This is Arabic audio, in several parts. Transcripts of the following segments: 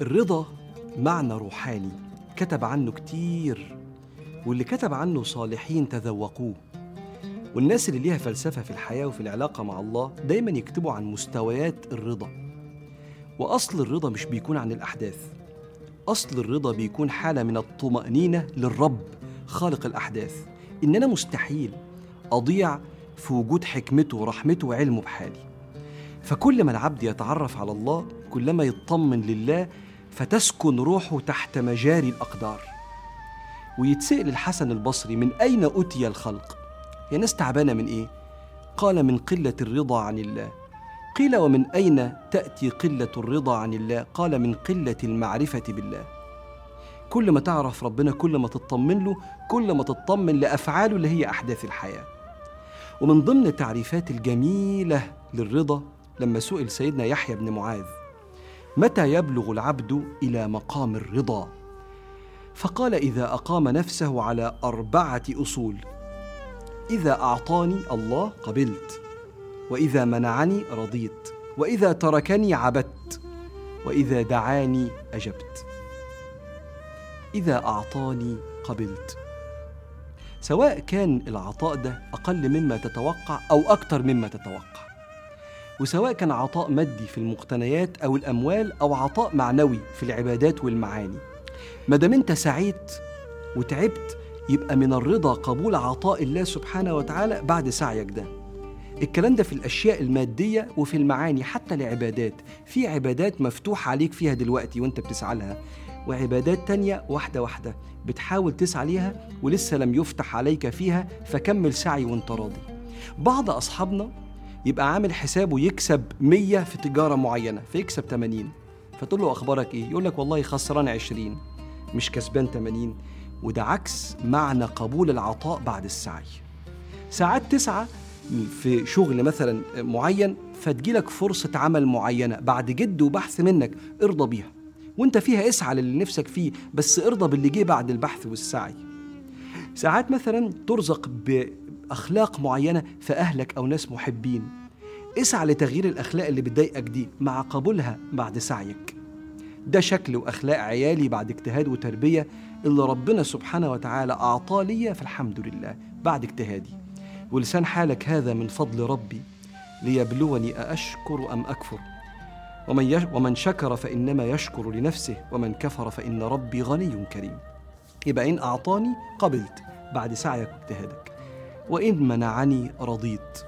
الرضا معنى روحاني. كتب عنه كتير واللي كتب عنه صالحين تذوقوه. والناس اللي ليها فلسفة في الحياة وفي العلاقة مع الله دايما يكتبوا عن مستويات الرضا. وأصل الرضا مش بيكون عن الأحداث. أصل الرضا بيكون حالة من الطمأنينة للرب خالق الأحداث. إن أنا مستحيل أضيع في وجود حكمته ورحمته وعلمه بحالي. فكل ما العبد يتعرف على الله كلما يطمن لله فتسكن روحه تحت مجاري الأقدار. ويتسأل الحسن البصري من أين أتي الخلق؟ يا ناس تعبانة من إيه؟ قال من قلة الرضا عن الله. قيل ومن أين تأتي قلة الرضا عن الله؟ قال من قلة المعرفة بالله. كل ما تعرف ربنا كل ما تطمن له كل ما تطمن لأفعاله اللي هي أحداث الحياة. ومن ضمن التعريفات الجميلة للرضا لما سئل سيدنا يحيى بن معاذ متى يبلغ العبد إلى مقام الرضا؟ فقال إذا أقام نفسه على أربعة أصول. إذا أعطاني الله قبلت وإذا منعني رضيت وإذا تركني عبدت وإذا دعاني أجبت. إذا أعطاني قبلت. سواء كان العطاء ده أقل مما تتوقع أو أكتر مما تتوقع. وسواء كان عطاء مادي في المقتنيات أو الأموال أو عطاء معنوي في العبادات والمعاني. ما دام أنت سعيت وتعبت يبقى من الرضا قبول عطاء الله سبحانه وتعالى بعد سعيك ده. الكلام ده في الأشياء المادية وفي المعاني حتى العبادات في عبادات مفتوح عليك فيها دلوقتي وأنت بتسعى لها وعبادات تانية واحدة واحدة بتحاول تسعى ليها ولسه لم يفتح عليك فيها فكمل سعي وأنت راضي. بعض أصحابنا يبقى عامل حسابه يكسب 100 في تجارة معينة فيكسب 80 فتقول له أخبارك إيه؟ يقول لك والله خسران 20 مش كسبان 80 وده عكس معنى قبول العطاء بعد السعي. ساعات تسعى في شغل مثلا معين فتجيلك فرصة عمل معينة بعد جد وبحث منك ارضى بيها. وانت فيها اسعى للي نفسك فيه بس ارضى باللي جه بعد البحث والسعي. ساعات مثلا ترزق بأخلاق معينة في أهلك أو ناس محبين. اسعى لتغيير الأخلاق اللي بتضايقك دي مع قبولها بعد سعيك. ده شكل وأخلاق عيالي بعد اجتهاد وتربية اللي ربنا سبحانه وتعالى أعطاه لي فالحمد لله بعد اجتهادي. ولسان حالك هذا من فضل ربي ليبلوني أأشكر أم أكفر. ومن, يش ومن شكر فإنما يشكر لنفسه ومن كفر فإن ربي غني كريم. يبقى إن أعطاني قبلت. بعد سعيك واجتهادك. وإن منعني رضيت.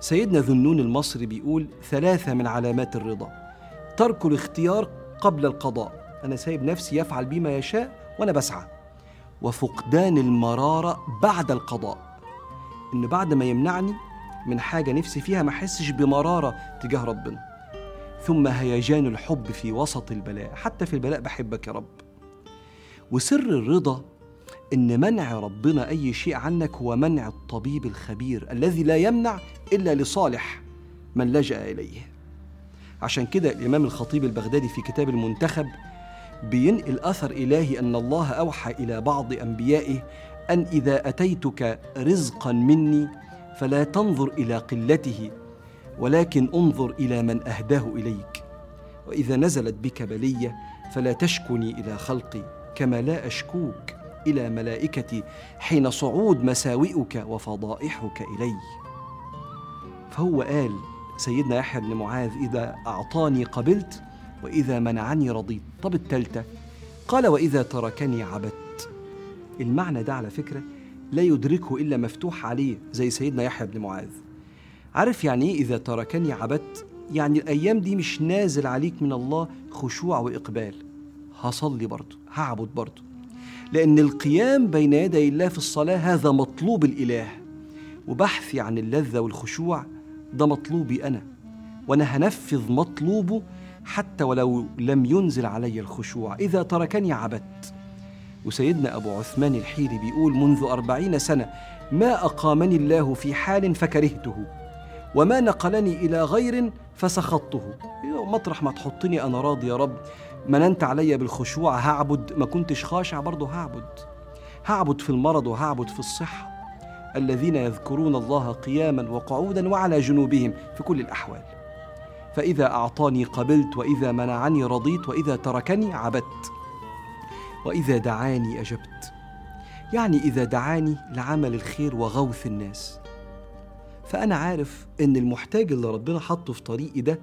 سيدنا ذنون المصري بيقول ثلاثة من علامات الرضا. ترك الاختيار قبل القضاء. أنا سايب نفسي يفعل بي ما يشاء وأنا بسعى. وفقدان المرارة بعد القضاء. إن بعد ما يمنعني من حاجة نفسي فيها ما أحسش بمرارة تجاه ربنا. ثم هيجان الحب في وسط البلاء. حتى في البلاء بحبك يا رب. وسر الرضا إن منع ربنا اي شيء عنك هو منع الطبيب الخبير الذي لا يمنع إلا لصالح من لجأ إليه. عشان كده الإمام الخطيب البغدادي في كتاب المنتخب بينقل أثر إلهي أن الله أوحى إلى بعض أنبيائه أن إذا أتيتك رزقا مني فلا تنظر إلى قلته ولكن انظر إلى من أهداه إليك. وإذا نزلت بك بلية فلا تشكني إلى خلقي كما لا أشكوك. إلى ملائكتي حين صعود مساوئك وفضائحك إلي. فهو قال سيدنا يحيى بن معاذ إذا أعطاني قبلت وإذا منعني رضيت. طب التالتة قال وإذا تركني عبدت. المعنى ده على فكرة لا يدركه إلا مفتوح عليه زي سيدنا يحيى بن معاذ. عارف يعني إيه إذا تركني عبدت يعني الأيام دي مش نازل عليك من الله خشوع وإقبال. هصلي برضه هعبد برضه. لأن القيام بين يدي الله في الصلاة هذا مطلوب الإله وبحثي عن اللذة والخشوع ده مطلوبي أنا وأنا هنفذ مطلوبه حتى ولو لم ينزل علي الخشوع. إذا تركني عبدت. وسيدنا أبو عثمان الحيري بيقول منذ أربعين سنة ما أقامني الله في حال فكرهته وما نقلني إلى غير فسخطته. مطرح ما تحطني أنا راضي يا رب. مننت علي بالخشوع هعبد. ما كنتش خاشع برضه هعبد. هعبد في المرض وهعبد في الصحة. الذين يذكرون الله قياما وقعودا وعلى جنوبهم في كل الأحوال. فإذا أعطاني قبلت وإذا منعني رضيت وإذا تركني عبدت. وإذا دعاني أجبت. يعني إذا دعاني لعمل الخير وغوث الناس. فأنا عارف إن المحتاج اللي ربنا حطه في طريقي ده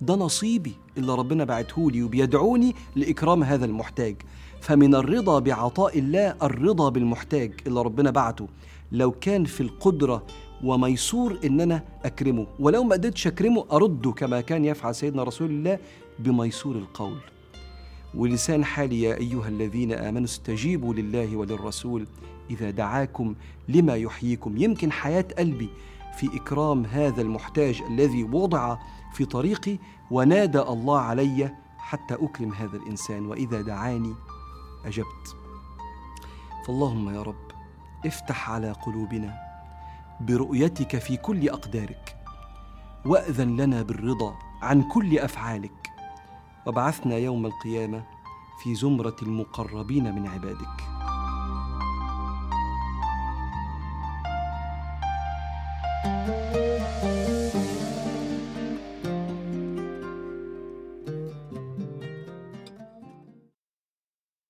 ده نصيبي اللي ربنا بعته لي وبيدعوني لإكرام هذا المحتاج. فمن الرضا بعطاء الله الرضا بالمحتاج اللي ربنا بعته. لو كان في القدرة وميسور إن أنا أكرمه ولو ما قدرتش أكرمه أرده كما كان يفعل سيدنا رسول الله بميسور القول. ولسان حالي يا أيها الذين آمنوا استجيبوا لله وللرسول إذا دعاكم لما يحييكم. يمكن حياة قلبي في إكرام هذا المحتاج الذي وضع في طريقي ونادى الله علي حتى أكرم هذا الإنسان وإذا دعاني أجبت. فاللهم يا رب افتح على قلوبنا برؤيتك في كل أقدارك وأذن لنا بالرضا عن كل أفعالك وابعثنا يوم القيامة في زمرة المقربين من عبادك.